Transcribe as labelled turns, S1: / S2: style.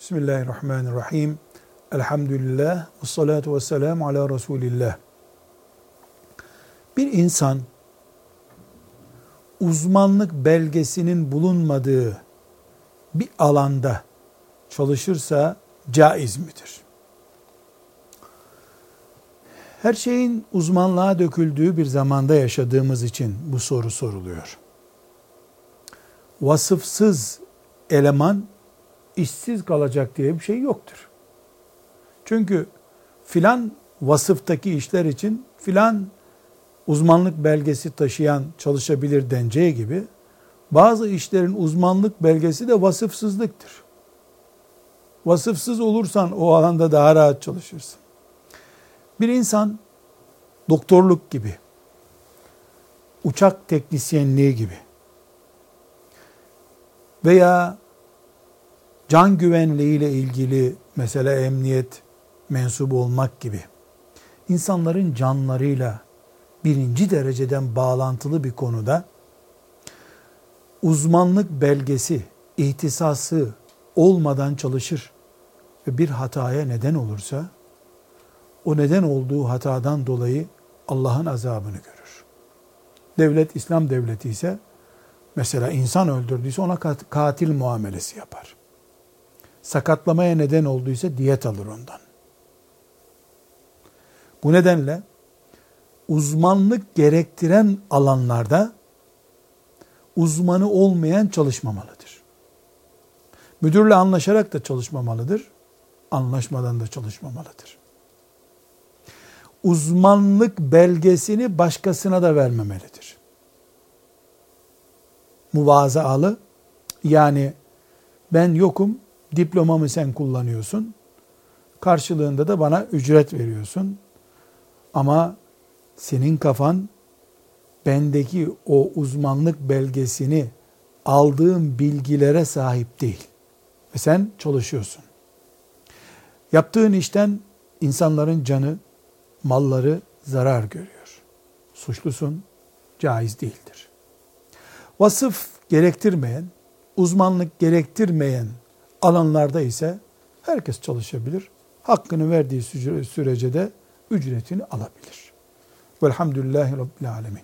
S1: Bismillahirrahmanirrahim. Elhamdülillah. Ve salatu ve selamu ala Resulillah. Bir insan uzmanlık belgesinin bulunmadığı bir alanda çalışırsa caiz midir? Her şeyin uzmanlığa döküldüğü bir zamanda yaşadığımız için bu soru soruluyor. Vasıfsız eleman işsiz kalacak diye bir şey yoktur. Çünkü filan vasıftaki işler için filan uzmanlık belgesi taşıyan çalışabilir deneceği gibi bazı işlerin uzmanlık belgesi de vasıfsızlıktır. Vasıfsız olursan o alanda daha rahat çalışırsın. Bir insan doktorluk gibi, uçak teknisyenliği gibi veya can güvenliği ile ilgili mesela emniyet mensubu olmak gibi insanların canlarıyla birinci dereceden bağlantılı bir konuda uzmanlık belgesi, ihtisası olmadan çalışır ve bir hataya neden olursa o neden olduğu hatadan dolayı Allah'ın azabını görür. Devlet İslam devleti ise mesela insan öldürdüyse ona katil muamelesi yapar. Sakatlamaya neden olduysa diyet alır ondan. Bu nedenle uzmanlık gerektiren alanlarda uzmanı olmayan çalışmamalıdır. Müdürle anlaşarak da çalışmamalıdır. Anlaşmadan da çalışmamalıdır. Uzmanlık belgesini başkasına da vermemelidir. Muvazaalı yani ben yokum diplomamı sen kullanıyorsun. Karşılığında da bana ücret veriyorsun. Ama senin kafan bendeki o uzmanlık belgesini aldığım bilgilere sahip değil. Ve sen çalışıyorsun. Yaptığın işten insanların canı, malları zarar görüyor. Suçlusun, caiz değildir. Vasıf gerektirmeyen, uzmanlık gerektirmeyen alanlarda ise herkes çalışabilir. Hakkını verdiği sürece de ücretini alabilir. Velhamdülillahi Rabbil Alemin.